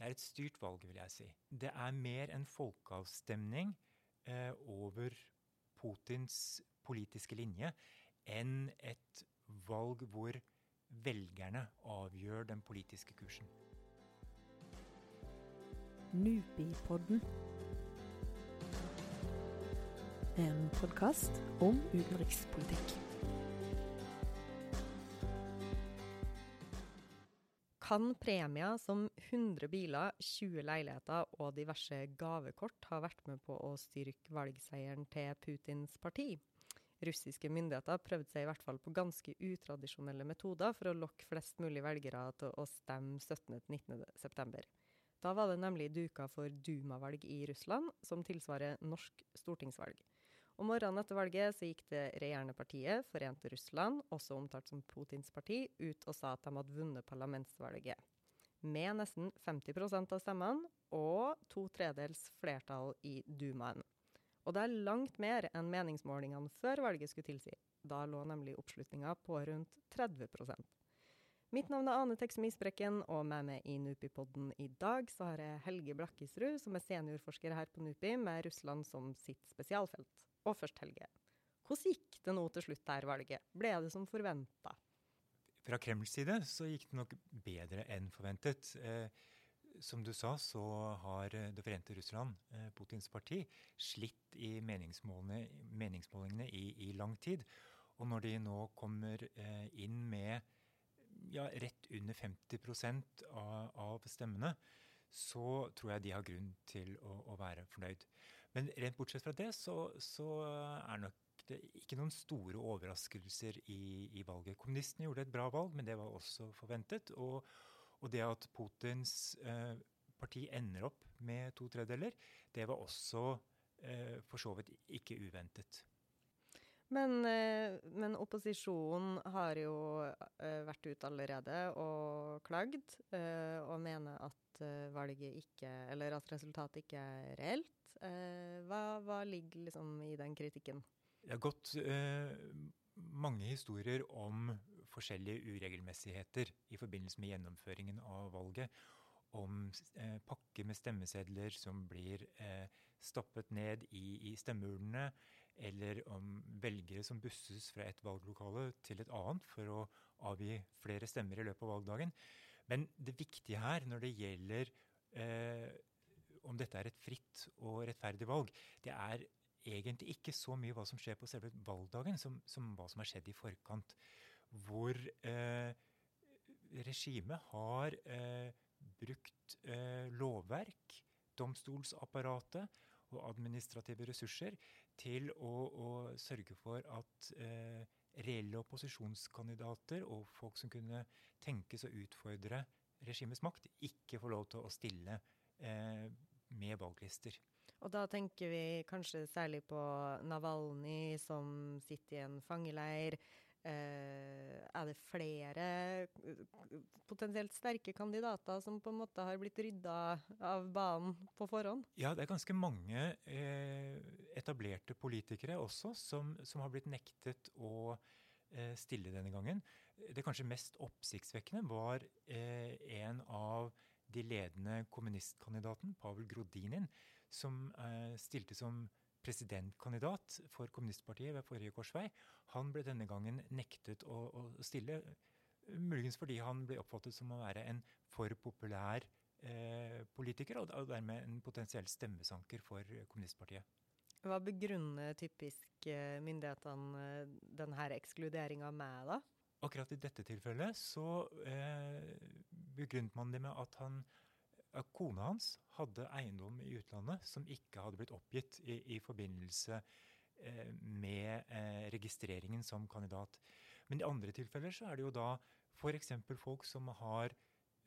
Det er et styrt valg, vil jeg si. Det er mer en folkeavstemning eh, over Putins politiske linje enn et valg hvor velgerne avgjør den politiske kursen. En podkast om utenrikspolitikk. Kan premier som 100 biler, 20 leiligheter og diverse gavekort ha vært med på å styrke valgseieren til Putins parti? Russiske myndigheter prøvde seg i hvert fall på ganske utradisjonelle metoder for å lokke flest mulig velgere til å stemme 17.-19.9. Da var det nemlig duka for Duma-valg i Russland, som tilsvarer norsk stortingsvalg. Om morgenen etter valget så gikk det regjerende partiet, Forente Russland, også omtalt som Putins parti, ut og sa at de hadde vunnet parlamentsvalget. Med nesten 50% av stemmene og to tredels flertall i Dumaen. Og det er langt mer enn meningsmålingene før valget skulle tilsi. Da lå nemlig oppslutninga på rundt 30% Mitt navn er Ane Teksum Isbrekken, og med meg i NUPI-podden i dag så har jeg Helge Blakkisrud, som er seniorforsker her på Nupi, med Russland som sitt spesialfelt. Og først, Helge. Hvordan gikk det nå til slutt der valget? Ble det som forventa? Fra Kremls side så gikk det nok bedre enn forventet. Eh, som du sa, så har eh, Det forente Russland, eh, Putins parti, slitt i meningsmålingene, i, i, lang tid. Og når de nå kommer inn med ja, rett under 50 av, av stemmene, så tror jeg de har grunn til å, å være fornøyd. Men rent bortsett fra det, så, så er nok ikke noen store overraskelser i, i, valget. Kommunistene gjorde et bra valg, men det var også forventet. Og, og det at Putins eh, parti ender opp med to tredjedeler, det var også eh, for så vidt ikke uventet. Men, eh, men, opposisjonen har jo uh, vært ute allerede og klagd, uh, og mener at valget ikke Eller at resultatet ikke er reelt. Hva, hva, ligger liksom i den kritikken? Det har gått mange historier om forskjellige uregelmessigheter i forbindelse med gjennomføringen av valget. Om eh, pakker med stemmesedler som blir eh, stappet ned i, i stemmeurnene. Eller om velgere som busses fra et valglokale til et annet for å avgi flere stemmer i løpet av valgdagen. Men det viktige her når det gjelder eh, om dette er et fritt og rettferdig valg, det er egentlig ikke så mye hva som skjer på selve valgdagen, som, som hva som har skjedd i forkant. Hvor eh, regimet har eh, brukt eh, lovverk, domstolsapparatet og administrative ressurser til å, å sørge for at eh, reelle opposisjonskandidater og folk som kunne tenkes å utfordre regimets makt, ikke får lov til å stille eh, med valglister. Og da tenker vi kanskje særlig på Navalny som sitter i en fangeleir. Eh, er det flere potensielt sterke kandidater som på en måte har blitt rydda av banen på forhånd? Ja, det er ganske mange eh, etablerte politikere også som, som, har blitt nektet å eh, stille denne gangen. Det kanskje mest oppsiktsvekkende var eh, en av de ledende kommunistkandidaten, Pavel Grodinin, som eh, stilte som presidentkandidat for kommunistpartiet ved forrige korsvei, han ble denne gangen nektet å, å, stille. Muligens fordi han ble oppfattet som å være en for populær eh, politiker, og dermed en potensiell stemmesanker for kommunistpartiet. Hva begrunner typisk eh, myndighetene eh, denne ekskluderinga med, da? Akkurat i dette tilfellet så eh, begrunnet man det med at han, kona hans hadde eiendom i utlandet som ikke hadde blitt oppgitt i, i forbindelse eh, med eh, registreringen som kandidat. Men i andre tilfeller så er det jo da f.eks. folk som har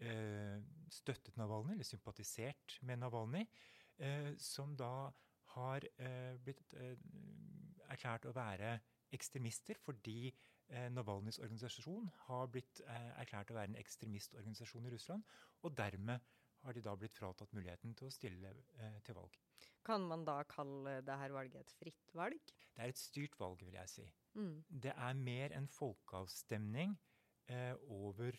eh, støttet Navalny, eller sympatisert med Navalny, som da har blitt erklært å være ekstremister fordi Navalnyjs organisasjon har blitt eh, erklært å være en ekstremistorganisasjon i Russland. Og dermed har de da blitt fratatt muligheten til å stille eh, til valg. Kan man da kalle dette valget et fritt valg? Det er et styrt valg, vil jeg si. Mm. Det er mer en folkeavstemning eh, over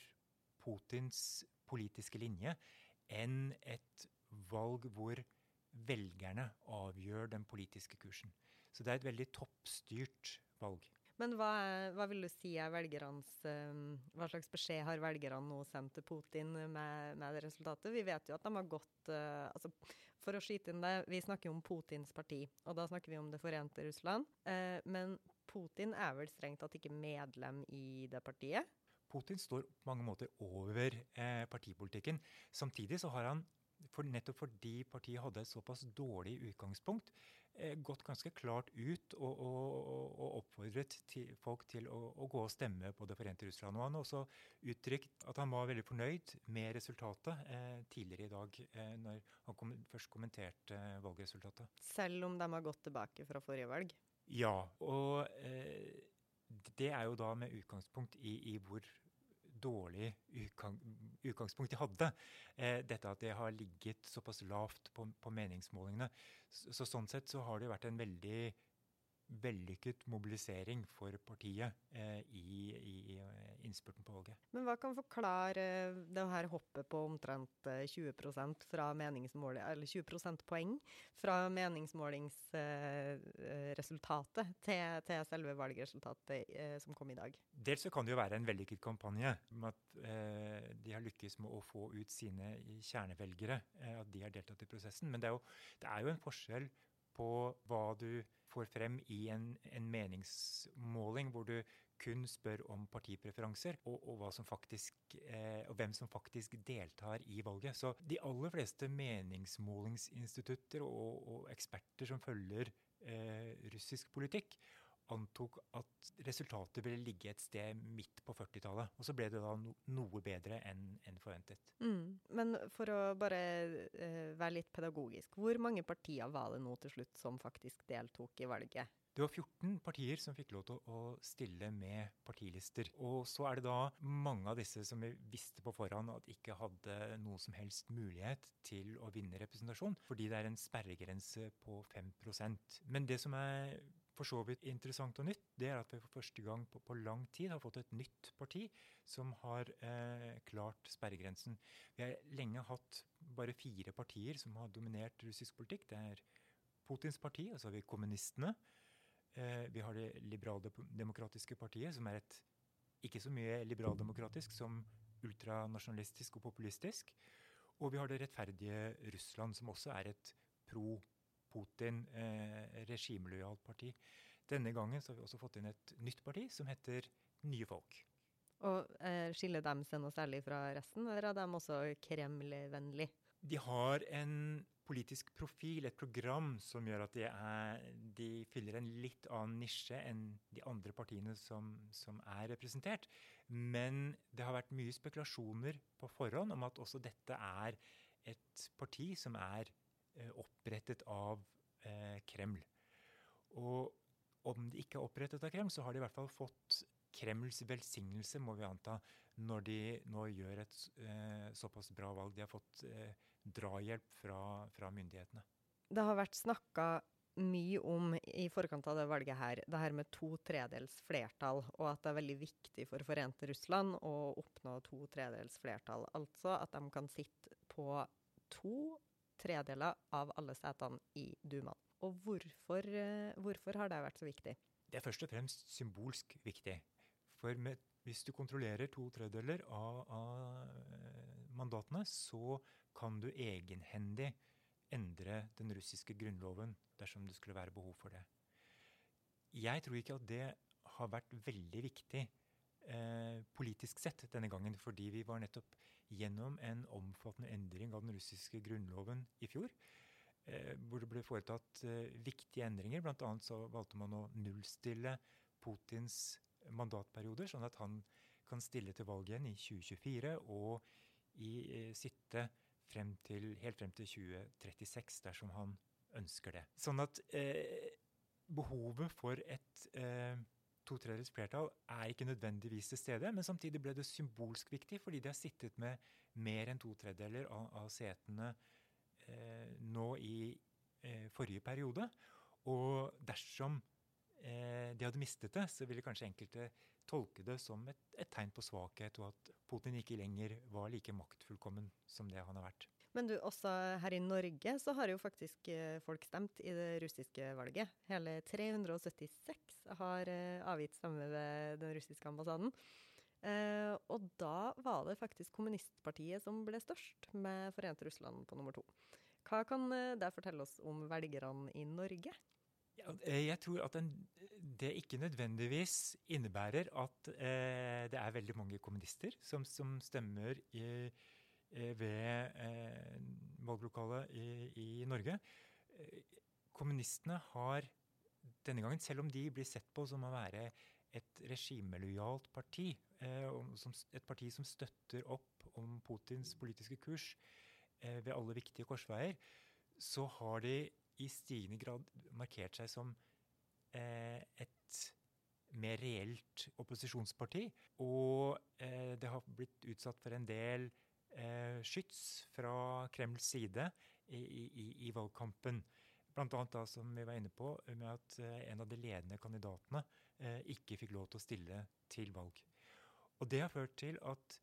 Putins politiske linje enn et valg hvor velgerne avgjør den politiske kursen. Så det er et veldig toppstyrt valg. Men hva, hva, vil du si er velgernes um, Hva slags beskjed har velgerne nå sendt til Putin med, med, det resultatet? Vi vet jo at de har gått uh, altså, For å skyte inn det, vi snakker jo om Putins parti, og da snakker vi om Det forente Russland. Uh, men Putin er vel strengt tatt ikke medlem i det partiet? Putin står på mange måter over eh, partipolitikken. Samtidig så har han for nettopp fordi partiet hadde et såpass dårlig utgangspunkt, eh, gått ganske klart ut og, og, og oppfordret til folk til å, å, gå og stemme på Det forente Russland. Og han har også uttrykt at han var veldig fornøyd med resultatet eh, tidligere i dag, eh, når han kom, først kommenterte valgresultatet. Selv om de har gått tilbake fra forrige valg? Ja. Og eh, det er jo da med utgangspunkt i, i hvor dårlig utgang, utgangspunkt de hadde. Eh, dette at det har ligget såpass lavt på, på meningsmålingene. Så, så, Sånn sett så har det vært en veldig vellykket mobilisering for partiet eh, i, i, eh, innspurten på valget. Men hva kan forklare eh, det her hoppet på omtrent 20 eh, fra eller 20 prosentpoeng fra meningsmålingsresultatet eh, til, til, selve valgresultatet eh, som kom i dag? Dels så kan det jo være en vellykket kampanje med at de har lykkes med å få ut sine kjernevelgere. at de har deltatt i prosessen. Men det er jo, det er jo en forskjell på hva du får frem i en, en meningsmåling hvor du kun spør om partipreferanser og, og, faktisk, eh, og, hvem som faktisk deltar i valget. Så de aller fleste meningsmålingsinstitutter og, og eksperter som følger eh, russisk politikk, antok at resultatet ville ligge et sted midt på 40-tallet. Og så ble det da no noe bedre enn en forventet. Mm. Men for å bare uh, være litt pedagogisk, hvor mange partier var det nå til slutt som faktisk deltok i valget? Det var 14 partier som fikk lov til å stille med partilister. Og så er det da mange av disse som vi visste på forhånd at ikke hadde noe som helst mulighet til å vinne representasjon, fordi det er en sperregrense på 5% Men det som er for så vidt interessant og nytt, det er at vi for første gang på, på lang tid har fått et nytt parti som har eh, klart sperregrensen. Vi har lenge hatt bare fire partier som har dominert russisk politikk. Det er Putins parti, og så har vi kommunistene. Eh, vi har Det liberaldemokratiske partiet, som er et ikke så mye liberaldemokratisk som ultranasjonalistisk og populistisk. Og vi har Det rettferdige Russland, som også er et pro Putin eh, regimelojalt parti. Denne gangen har vi også fått inn et nytt parti som heter Nye Folk. Og eh, Skiller de seg noe særlig fra resten, eller er de også Kreml-vennlig? De har en politisk profil, et program, som gjør at de, er, de fyller en litt annen nisje enn de andre partiene som, som, er representert. Men det har vært mye spekulasjoner på forhånd om at også dette er et parti som er opprettet av eh, Kreml. Og om de ikke er opprettet av Kreml, så har de i hvert fall fått Kremls velsignelse, må vi anta, når de nå gjør et eh, såpass bra valg. De har fått eh, drahjelp fra, fra, myndighetene. Det har vært snakka mye om i forkant av det valget her, det her med to tredels flertall, og at det er veldig viktig for forente Russland å oppnå to tredels flertall. Altså at de kan sitte på to tredeler av alle setene i Dumaen. Og hvorfor, eh, hvorfor, har det vært så viktig? Det er først og fremst symbolsk viktig. For med, hvis du kontrollerer to tredeler av, av, eh, mandatene, så kan du egenhendig endre den russiske grunnloven dersom det skulle være behov for det. Jeg tror ikke at det har vært veldig viktig eh, politisk sett denne gangen, fordi vi var nettopp gjennom en omfattende endring av den russiske grunnloven i fjor. Eh, hvor det ble foretatt eh, viktige endringer. Blant annet så valgte man å nullstille Putins mandatperioder, sånn at han kan stille til valg igjen i 2024 og i, sitte frem til, helt frem til 2036 dersom han ønsker det. Sånn at eh, behovet for et to tredjedels flertall er ikke nødvendigvis til stede, men samtidig ble det symbolsk viktig fordi de har sittet med mer enn to tredjedeler av, av setene eh, nå i eh, forrige periode. Og dersom eh, de hadde mistet det, så ville kanskje enkelte tolke det som et, et, tegn på svakhet, og at Putin ikke lenger var like maktfullkommen som det han har vært. Men du, også her i Norge så har jo faktisk eh, folk stemt i det russiske valget. Hele 376 har eh, avgitt stemme ved den russiske ambassaden. Eh, og da var det faktisk kommunistpartiet som ble størst, med Forente Russland på nummer to. Hva kan det fortelle oss om velgerne i Norge? Ja, jeg tror at den, det ikke nødvendigvis innebærer at eh, det er veldig mange kommunister som, som stemmer i, ved eh, valglokalet i, i, Norge. Kommunistene har denne gangen, selv om de blir sett på som å være et regimelojalt parti, eh, et parti som støtter opp om Putins politiske kurs eh, ved alle viktige korsveier, så har de i stigende grad markert seg som eh, et mer reelt opposisjonsparti. Og det har blitt utsatt for en del skyts fra Kremls side i, i, i valgkampen. Annet da, som vi var inne på, med at en av de ledende kandidatene eh, ikke fikk lov til å stille til valg. Og det har ført til at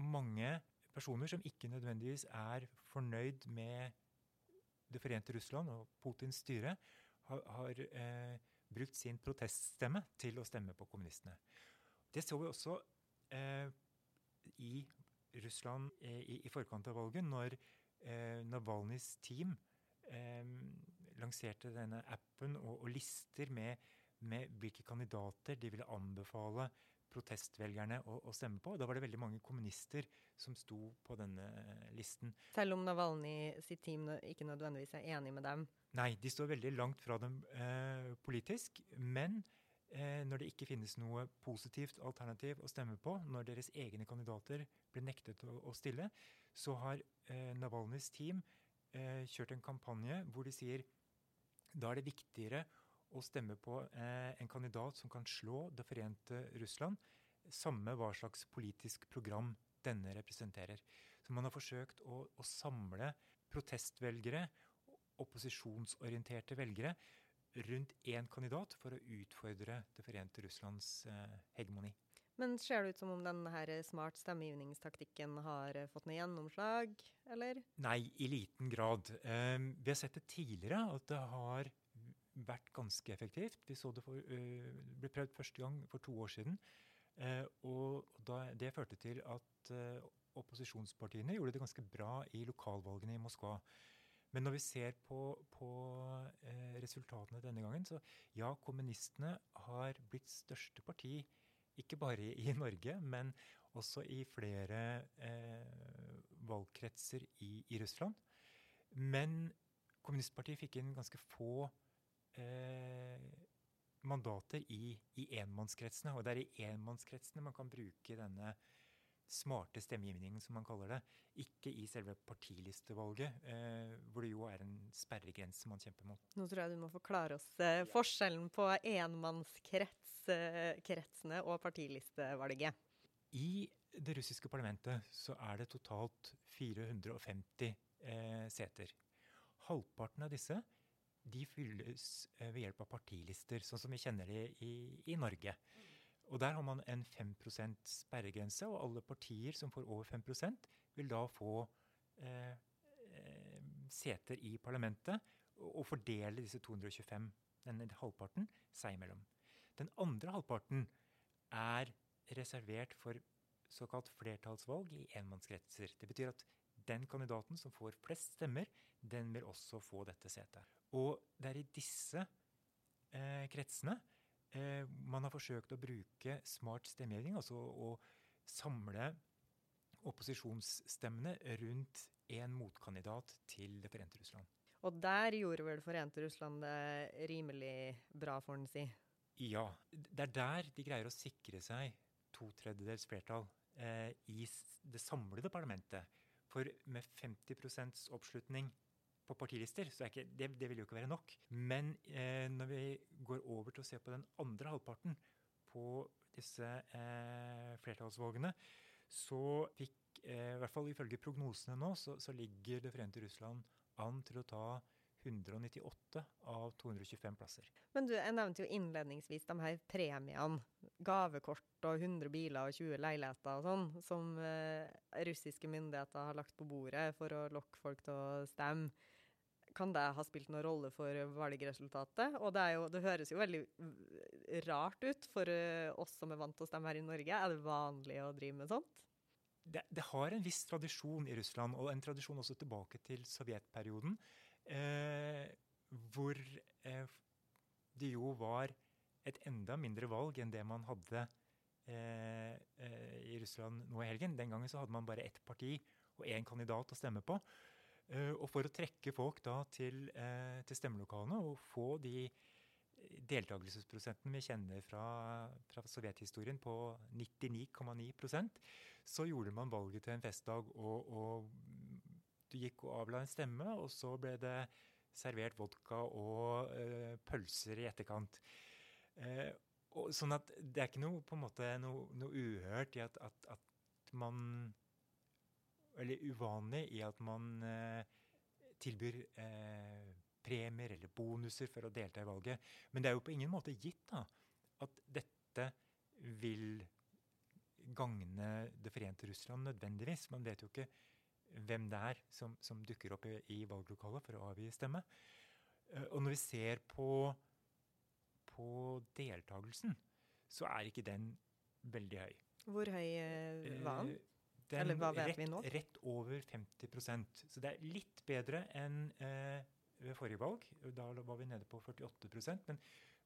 mange personer som ikke nødvendigvis er fornøyd med Det forente Russland og Putins styre, har, har eh, brukt sin proteststemme til å stemme på kommunistene. Det så vi også eh, i Russland eh, i, i, forkant av valget, når eh, Navalnyjs team eh, lanserte denne appen og, og lister med med hvilke kandidater de ville anbefale protestvelgerne å, å, stemme på. Da var det veldig mange kommunister som sto på denne listen. Selv om Navalny sitt team ikke nødvendigvis er enig med dem? Nei, de står veldig langt fra dem eh, politisk. Men eh, når det ikke finnes noe positivt alternativ å stemme på, når deres egne kandidater blir nektet å, stille, så har eh, Navalnys team eh, kjørt en kampanje hvor de sier da er det viktigere å stemme på eh, en kandidat som kan slå Det forente Russland, samme hva slags politisk program denne representerer. Så man har forsøkt å, å samle protestvelgere, opposisjonsorienterte velgere, rundt én kandidat for å utfordre Det forente Russlands eh, hegemoni. Men ser det ut som om denne smart stemmegivningstaktikken har eh, fått noe gjennomslag, eller? Nei, i liten grad. Um, vi har sett det tidligere, at det har vært ganske effektivt. Vi så det for, uh, ble prøvd første gang for to år siden. Og det førte til at opposisjonspartiene gjorde det ganske bra i lokalvalgene i Moskva. Men når vi ser på, på resultatene denne gangen, så ja, kommunistene har blitt største parti. Ikke bare i, Norge, men også i flere valgkretser i, i Russland. Men kommunistpartiet fikk inn ganske få eh, mandater i, i enmannskretsene. Og det er i enmannskretsene man kan bruke denne smarte stemmegivningen, som man kaller det. Ikke i selve partilistevalget, eh, hvor det jo er en sperregrense man kjemper mot. Nå tror jeg du må forklare oss eh, forskjellen på enmannskretsene eh, og partilistevalget. I det russiske parlamentet så er det totalt 450 eh, seter. Halvparten av disse de fylles ved hjelp av partilister, sånn som vi kjenner det i, i Norge. Og Der har man en 5% sperregrense, og alle partier som får over 5% vil da få eh, eh, seter i parlamentet og fordele disse 225, denne halvparten, seg imellom. Den andre halvparten er reservert for såkalt flertallsvalg i enmannskretser. Det betyr at den kandidaten som får flest stemmer, den vil også få dette setet. Og det er i disse eh, kretsene eh, man har forsøkt å bruke smart stemmegivning, altså å samle opposisjonsstemmene rundt en motkandidat til Det forente Russland. Og der gjorde vel Forente Russland det rimelig bra, får en si? Ja. Det er der de greier å sikre seg to tredjedels flertall eh, i det samlede parlamentet. For med 50% oppslutning på partilister, så ikke, det, det, vil jo ikke være nok. Men eh, når vi går over til å se på den andre halvparten på disse eh, flertallsvalgene, så fikk, eh, i hvert fall ifølge prognosene nå, så, så ligger Det forente Russland an til å ta 198 av 225 plasser. Men du, jeg nevnte jo innledningsvis de her premiene. Gavekort og 100 biler og 20 leiligheter og sånn, som eh, russiske myndigheter har lagt på bordet for å lokke folk til å stemme. Kan det ha spilt noen rolle for valgresultatet? Og det, jo, det høres jo veldig rart ut for uh, oss som er vant til å stemme her i Norge. Er det vanlig å drive med sånt? Det, det har en viss tradisjon i Russland, og en tradisjon også tilbake til sovjetperioden. Eh, hvor eh, det jo var et enda mindre valg enn det man hadde eh, eh, i Russland nå i helgen. Den gangen så hadde man bare ett parti og én kandidat å stemme på. Eh, og for å trekke folk da til, eh, til stemmelokalene og få de deltakelsesprosenten vi kjenner fra, fra sovjethistorien på 99,9% så gjorde man valget til en festdag. Og, og, du gikk og avla en stemme, og så ble det servert vodka og uh, pølser i etterkant. Uh, og, sånn at det er ikke noe, på en måte, noe, noe uhørt i at, at, at, man Eller uvanlig i at man uh, tilbyr premier eller bonuser for å delta i valget. Men det er jo på ingen måte gitt da, at dette vil gagne Det forente Russland nødvendigvis. Man vet jo ikke hvem det er som, som dukker opp i, i, valglokalet for å avgi stemme. Uh, og når vi ser på, på deltakelsen, så er ikke den veldig høy. Hvor høy var den? Eller hva vet rett, vi nå? Rett over 50% Så det er litt bedre enn eh, ved forrige valg. Da var vi nede på 48% Men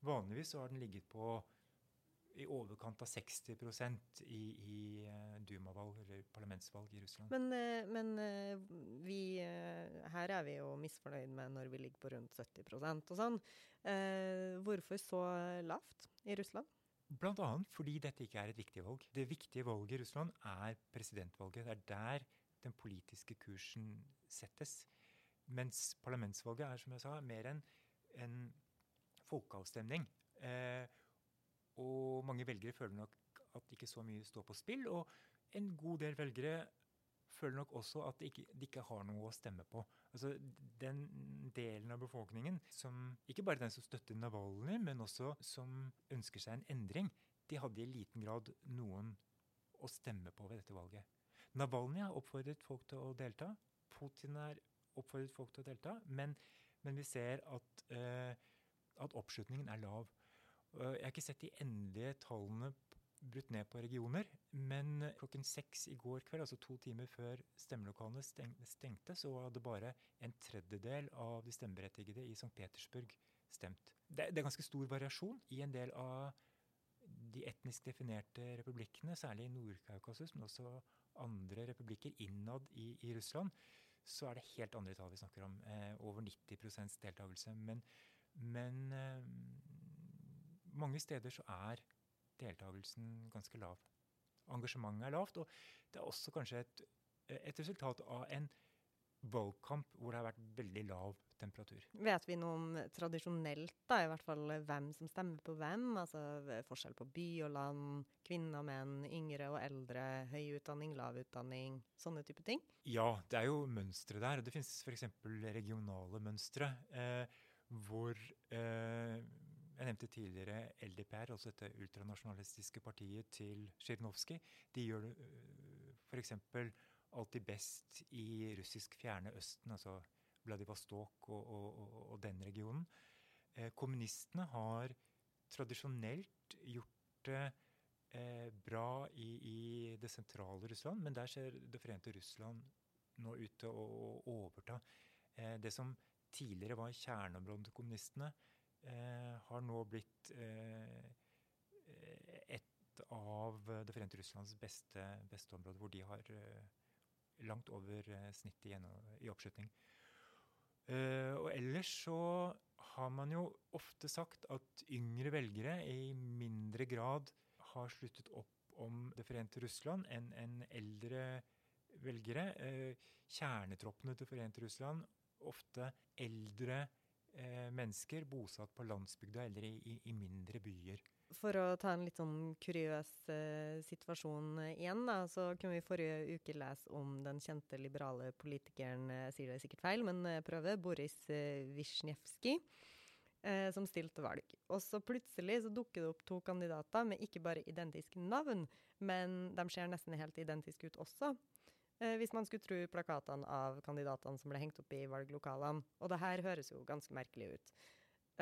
vanligvis så har den ligget på i overkant av 60 i, i uh, Duma-valg, eller parlamentsvalg i Russland. Men, uh, men uh, vi Her er vi jo misfornøyd med når vi ligger på rundt 70% og sånn. hvorfor så lavt i Russland? Annet fordi dette ikke er et viktig valg. Det viktige valget i Russland er presidentvalget. Det er der den politiske kursen settes. Mens parlamentsvalget er, som jeg sa, mer en, en folkeavstemning. Eh, og mange velgere føler nok at ikke så mye står på spill. Og en god del velgere føler nok også at de ikke, de ikke har noe å stemme på. Altså Den delen av befolkningen som Ikke bare den som støtter Navalny, men også som ønsker seg en endring. De hadde i liten grad noen å stemme på ved dette valget. Navalny har oppfordret folk til å delta. Putin har oppfordret folk til å delta. Men, men vi ser at, uh, at oppslutningen er lav. Jeg har ikke sett de endelige tallene brutt ned på regioner, men klokken seks i går kveld, altså to timer før stemmelokalene stengte, så hadde bare en tredjedel av de stemmeberettigede i St. Petersburg stemt. Det, er ganske stor variasjon i en del av de etnisk definerte republikkene, særlig i Nord-Kaukasus, men også andre republikker innad i, i, Russland, så er det helt andre tall vi snakker om. Eh, over 90% deltakelse. Men, men eh, mange steder så er deltakelsen ganske lav. Engasjementet er lavt, og det er også kanskje et, et resultat av en valgkamp hvor det har vært veldig lav temperatur. Vet vi noe om tradisjonelt, da, i hvert fall hvem som stemmer på hvem? Altså forskjell på by og land, kvinner og menn, yngre og eldre, høy utdanning, lav utdanning, sånne type ting? Ja, det er jo mønstre der. Det finnes f.eks. regionale mønstre. Eh, hvor eh, jeg nevnte tidligere LDPR, altså dette ultranasjonalistiske partiet til Zjirinovskij. De gjør det øh, f.eks. alltid best i russisk fjerne Østen, altså Vladivostok og, og, og den regionen. Eh, kommunistene har tradisjonelt gjort det eh, bra i, i, det sentrale Russland, men der ser Det forente Russland nå ut til å, overta. Eh, det som tidligere var kjerneområdet til kommunistene, har nå blitt eh, et av Det forente Russlands beste, beste områder, hvor de har eh, langt over snittet i, oppslutning. oppslutning. og ellers så har man jo ofte sagt at yngre velgere i mindre grad har sluttet opp om Det forente Russland enn en eldre velgere. kjernetroppene til Forente Russland, ofte eldre eh, mennesker bosatt på landsbygda eller i, i, i, mindre byer. For å ta en litt sånn kuriøs eh, situasjon eh, igjen, da, så kunne vi forrige uke lese om den kjente liberale politikeren, jeg eh, sier det sikkert feil, men prøve, Boris eh, Wisniewski eh, som stilte valg. Og så plutselig så dukker det opp to kandidater med ikke bare identiske navn, men de ser nesten helt identiske ut også. Eh, hvis man skulle tro plakatene av kandidatene som ble hengt opp i valglokalene. Og det her høres jo ganske merkelig ut.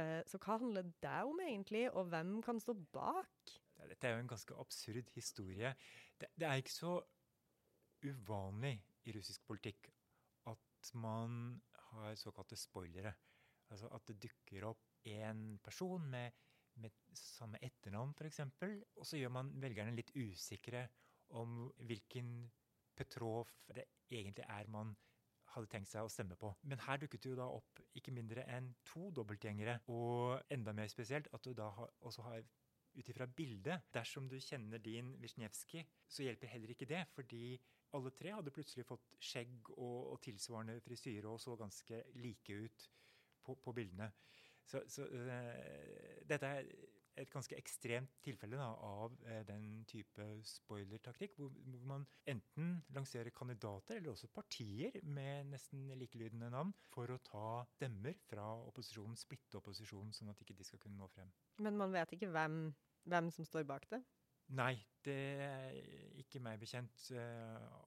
Eh, så hva handler det om egentlig, og hvem kan stå bak? Dette er jo en ganske absurd historie. Det, det er ikke så uvanlig i russisk politikk at man har såkalte spoilere. Altså at det dukker opp en person med, med samme etternavn, f.eks., og så gjør man velgerne litt usikre om hvilken Petrov det egentlig er man hadde tenkt seg å stemme på. Men her dukket det jo da opp ikke mindre enn to dobbeltgjengere. Og enda mer spesielt at du da også har ut ifra bildet Dersom du kjenner din Wisniewski, så hjelper heller ikke det. Fordi alle tre hadde plutselig fått skjegg og, og tilsvarende frisyre og så ganske like ut på, på bildene. Så, så øh, dette er et ganske ekstremt tilfelle da, av eh, den type spoilertaktikk, hvor, hvor man enten lanserer kandidater eller også partier med nesten likelydende navn for å ta stemmer fra opposisjonen, splitte opposisjonen, sånn at ikke de skal kunne nå frem. Men man vet ikke hvem, hvem som står bak det? Nei, det er ikke meg bekjent uh,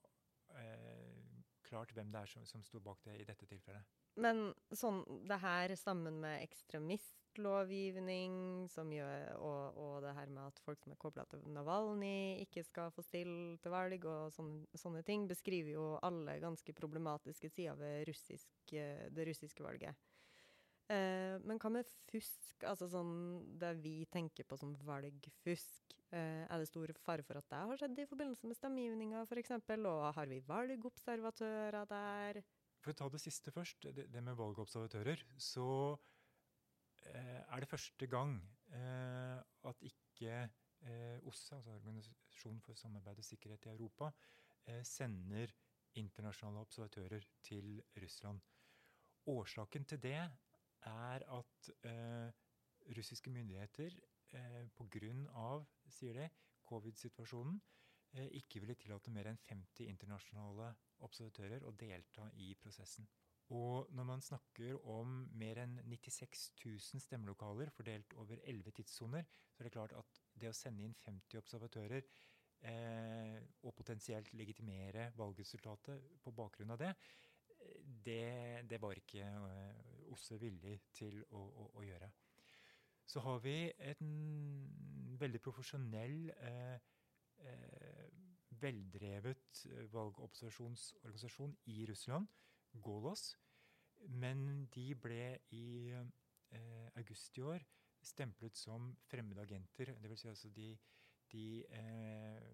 klart hvem det er som, som sto bak det i dette tilfellet. Men sånn, det her sammen med ekstremistlovgivning gjør, og, og, det her med at folk som er kobla til Navalny ikke skal få stille til valg, og sånne, sånne ting, beskriver jo alle ganske problematiske sider ved russisk, det russiske valget. Eh, men hva med fusk, altså sånn det vi tenker på som valgfusk? Eh, er det stor fare for at det har skjedd i forbindelse med stemmegivninga f.eks., og har vi valgobservatører der? For å ta det siste først, det, det med valgobservatører, så eh, er det første gang eh, at ikke eh, OSSE, altså Organisasjonen for samarbeid og sikkerhet i Europa, eh, sender internasjonale observatører til Russland. Årsaken til det er at eh, russiske myndigheter eh, pga. sier de, covid-situasjonen ikke ville tillate mer enn 50 internasjonale observatører å delta i prosessen. Og når man snakker om mer enn 96 000 stemmelokaler fordelt over 11 tidssoner, så er det klart at det å sende inn 50 observatører eh, og potensielt legitimere valgresultatet på bakgrunn av det, det, det var ikke eh, OSSE villig til å, å, å, gjøre. Så har vi en veldig profesjonell eh, eh, veldrevet eh, valgobservasjonsorganisasjon i Russland, Golos. Men de ble i eh, august i år stemplet som fremmede agenter. Dvs. Si altså de, de eh,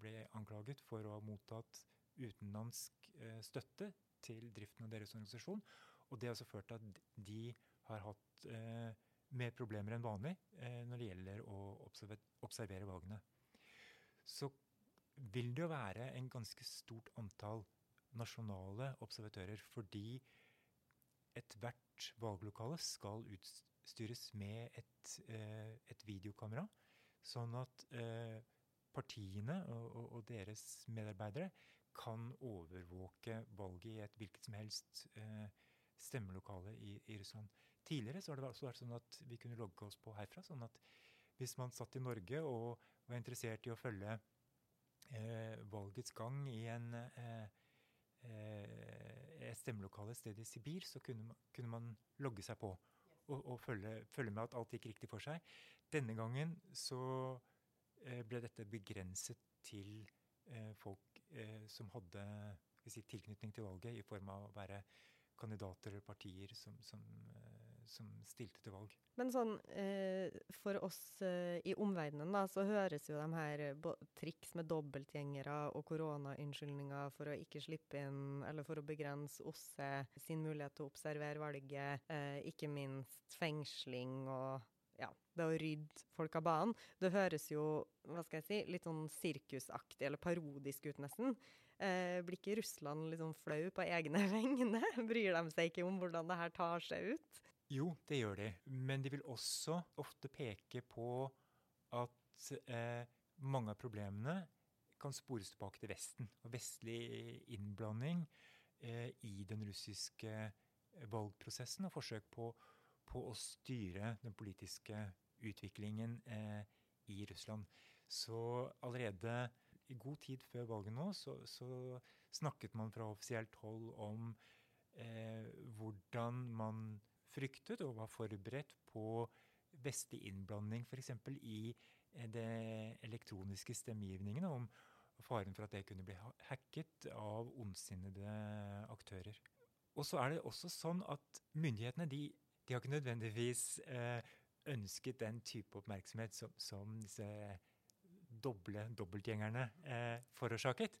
ble anklaget for å ha mottatt utenlandsk eh, støtte til driften av deres organisasjon. Og det har altså ført til at de har hatt eh, mer problemer enn vanlig når det gjelder å observere valgene. Så vil det jo være en ganske stort antall nasjonale observatører, fordi ethvert valglokale skal utstyres med et, eh, et videokamera, sånn at eh, partiene og, og, deres medarbeidere kan overvåke valget i et hvilket som helst eh, stemmelokale i, i, Russland. Tidligere så har det vært sånn at vi kunne logge oss på herfra. sånn at hvis man satt i Norge og var interessert i å følge eh, valgets gang i en eh, eh, stemmelokale et sted i Sibir, så kunne man, kunne man logge seg på og, og følge, følge, med at alt gikk riktig for seg. Denne gangen så eh, ble dette begrenset til folk som hadde si, tilknytning til valget i form av å være kandidater eller partier som, som, som, stilte til valg. Men sånn, eh, for oss eh, i omverdenen da, så høres jo de her eh, triks med dobbeltgjengere og koronaunnskyldninger for å ikke slippe inn, eller for å begrense OSSE sin mulighet til å observere valget, eh, ikke minst fengsling og ja, det å rydde folk av banen. Det høres jo hva skal jeg si, litt sånn sirkusaktig eller parodisk ut, nesten. Eh, blir ikke Russland litt sånn flau på egne vegne? Bryr de seg ikke om hvordan det her tar seg ut? Jo, det gjør de. Men de vil også ofte peke på at eh, mange av problemene kan spores tilbake til Vesten. Og vestlig innblanding eh, i den russiske valgprosessen og forsøk på, på å styre den politiske utviklingen eh, i Russland. Så allerede i god tid før valget nå så, så snakket man fra offisielt hold om eh, hvordan man fryktet og var forberedt på vestlig innblanding f.eks. i eh, det elektroniske stemmegivningene, om faren for at det kunne bli hacket av ondsinnede aktører. Og så er det også sånn at myndighetene de, de har ikke nødvendigvis eh, ønsket den type oppmerksomhet som, som disse doble dobbeltgjengerne eh, forårsaket.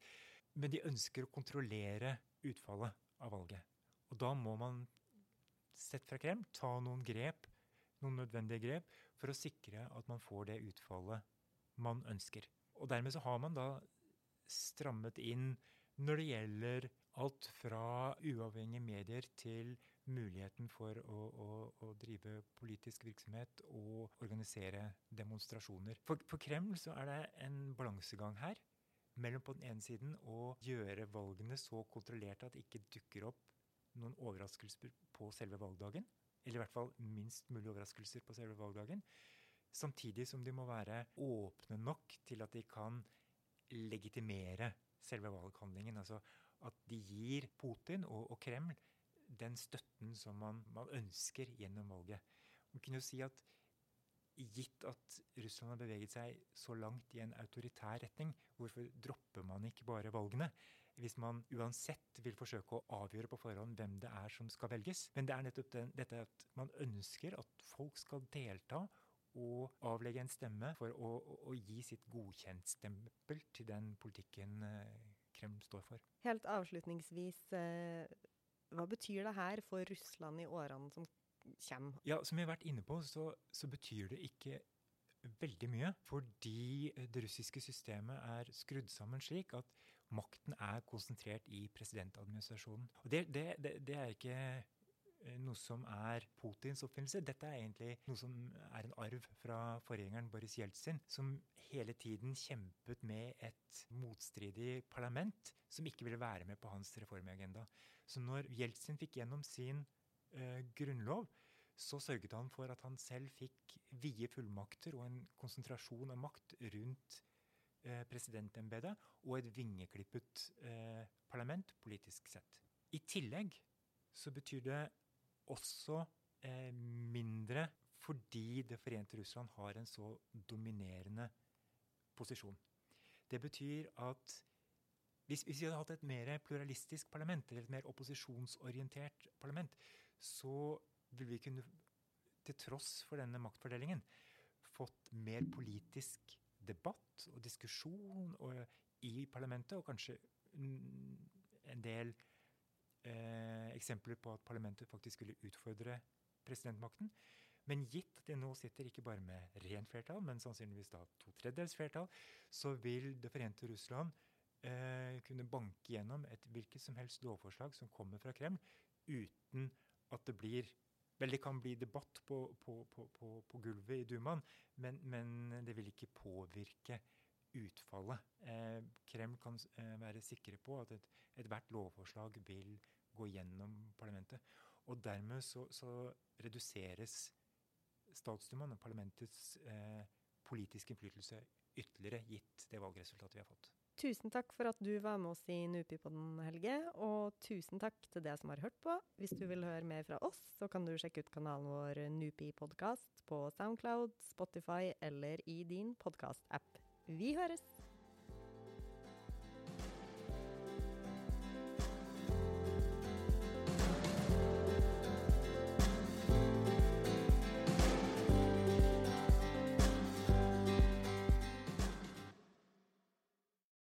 Men de ønsker å kontrollere utfallet av valget. Og da må man, sett fra Kreml, ta noen grep, noen nødvendige grep, for å sikre at man får det utfallet man ønsker. Og dermed så har man da strammet inn når det gjelder alt fra uavhengige medier til muligheten for å, å, å, drive politisk virksomhet og organisere demonstrasjoner. For, for, Kreml så er det en balansegang her mellom på den ene siden å gjøre valgene så kontrollerte at det ikke dukker opp noen overraskelser på selve valgdagen. Eller i hvert fall minst mulig overraskelser på selve valgdagen. Samtidig som de må være åpne nok til at de kan legitimere selve valghandlingen. Altså at de gir Putin og, og Kreml den støtten som man, man, ønsker gjennom valget. Man kunne jo si at Gitt at Russland har beveget seg så langt i en autoritær retning, hvorfor dropper man ikke bare valgene? Hvis man uansett vil forsøke å avgjøre på forhånd hvem det er som skal velges. Men det er nettopp den, dette at man ønsker at folk skal delta og avlegge en stemme for å, å, å gi sitt godkjentstempel til den politikken eh, Kreml står for. Helt avslutningsvis, eh, hva betyr det her for Russland i årene som kommer? Ja, Som vi har vært inne på, så, så betyr det ikke veldig mye. Fordi det russiske systemet er skrudd sammen slik at makten er konsentrert i presidentadministrasjonen. Og det, det, det, er ikke eh, noe som er Putins oppfinnelse. Dette er egentlig noe som er en arv fra forgjengeren Boris Jeltsin, som hele tiden kjempet med et motstridig parlament som ikke ville være med på hans reformagenda. Så når Jeltsin fikk gjennom sin eh, grunnlov, så sørget han for at han selv fikk vide fullmakter og en konsentrasjon av makt rundt presidentembetet og et vingeklippet eh, parlament politisk sett. I tillegg så betyr det også eh, mindre fordi Det forente Russland har en så dominerende posisjon. Det betyr at hvis, hvis, vi hadde hatt et mer pluralistisk parlament, eller et mer opposisjonsorientert parlament, så ville vi kunne, til tross for denne maktfordelingen, fått mer politisk debatt og diskusjon og, i parlamentet, og kanskje en del eh, eksempler på at parlamentet faktisk skulle utfordre presidentmakten. Men gitt at de nå sitter ikke bare med rent flertall, men sannsynligvis da to tredjedels flertall, så vil Det forente Russland eh, kunne banke gjennom et hvilket som helst lovforslag som kommer fra Kreml, uten at det blir Vel, det kan bli debatt på, på, på, på gulvet i Dumaen, men, men, det vil ikke påvirke utfallet. Eh, Kreml kan eh, være sikre på at ethvert et lovforslag vil gå gjennom parlamentet. Og dermed så, så reduseres statsdumaen og parlamentets eh, politiske innflytelse ytterligere, gitt det valgresultatet vi har fått. Tusen takk for at du var med oss i Nupi på Helge. Og tusen takk til deg som har hørt på. Hvis du vil høre mer fra oss, så kan du sjekke ut kanalen vår Nupi podkast på Soundcloud, Spotify eller i din podkastapp. Vi høres!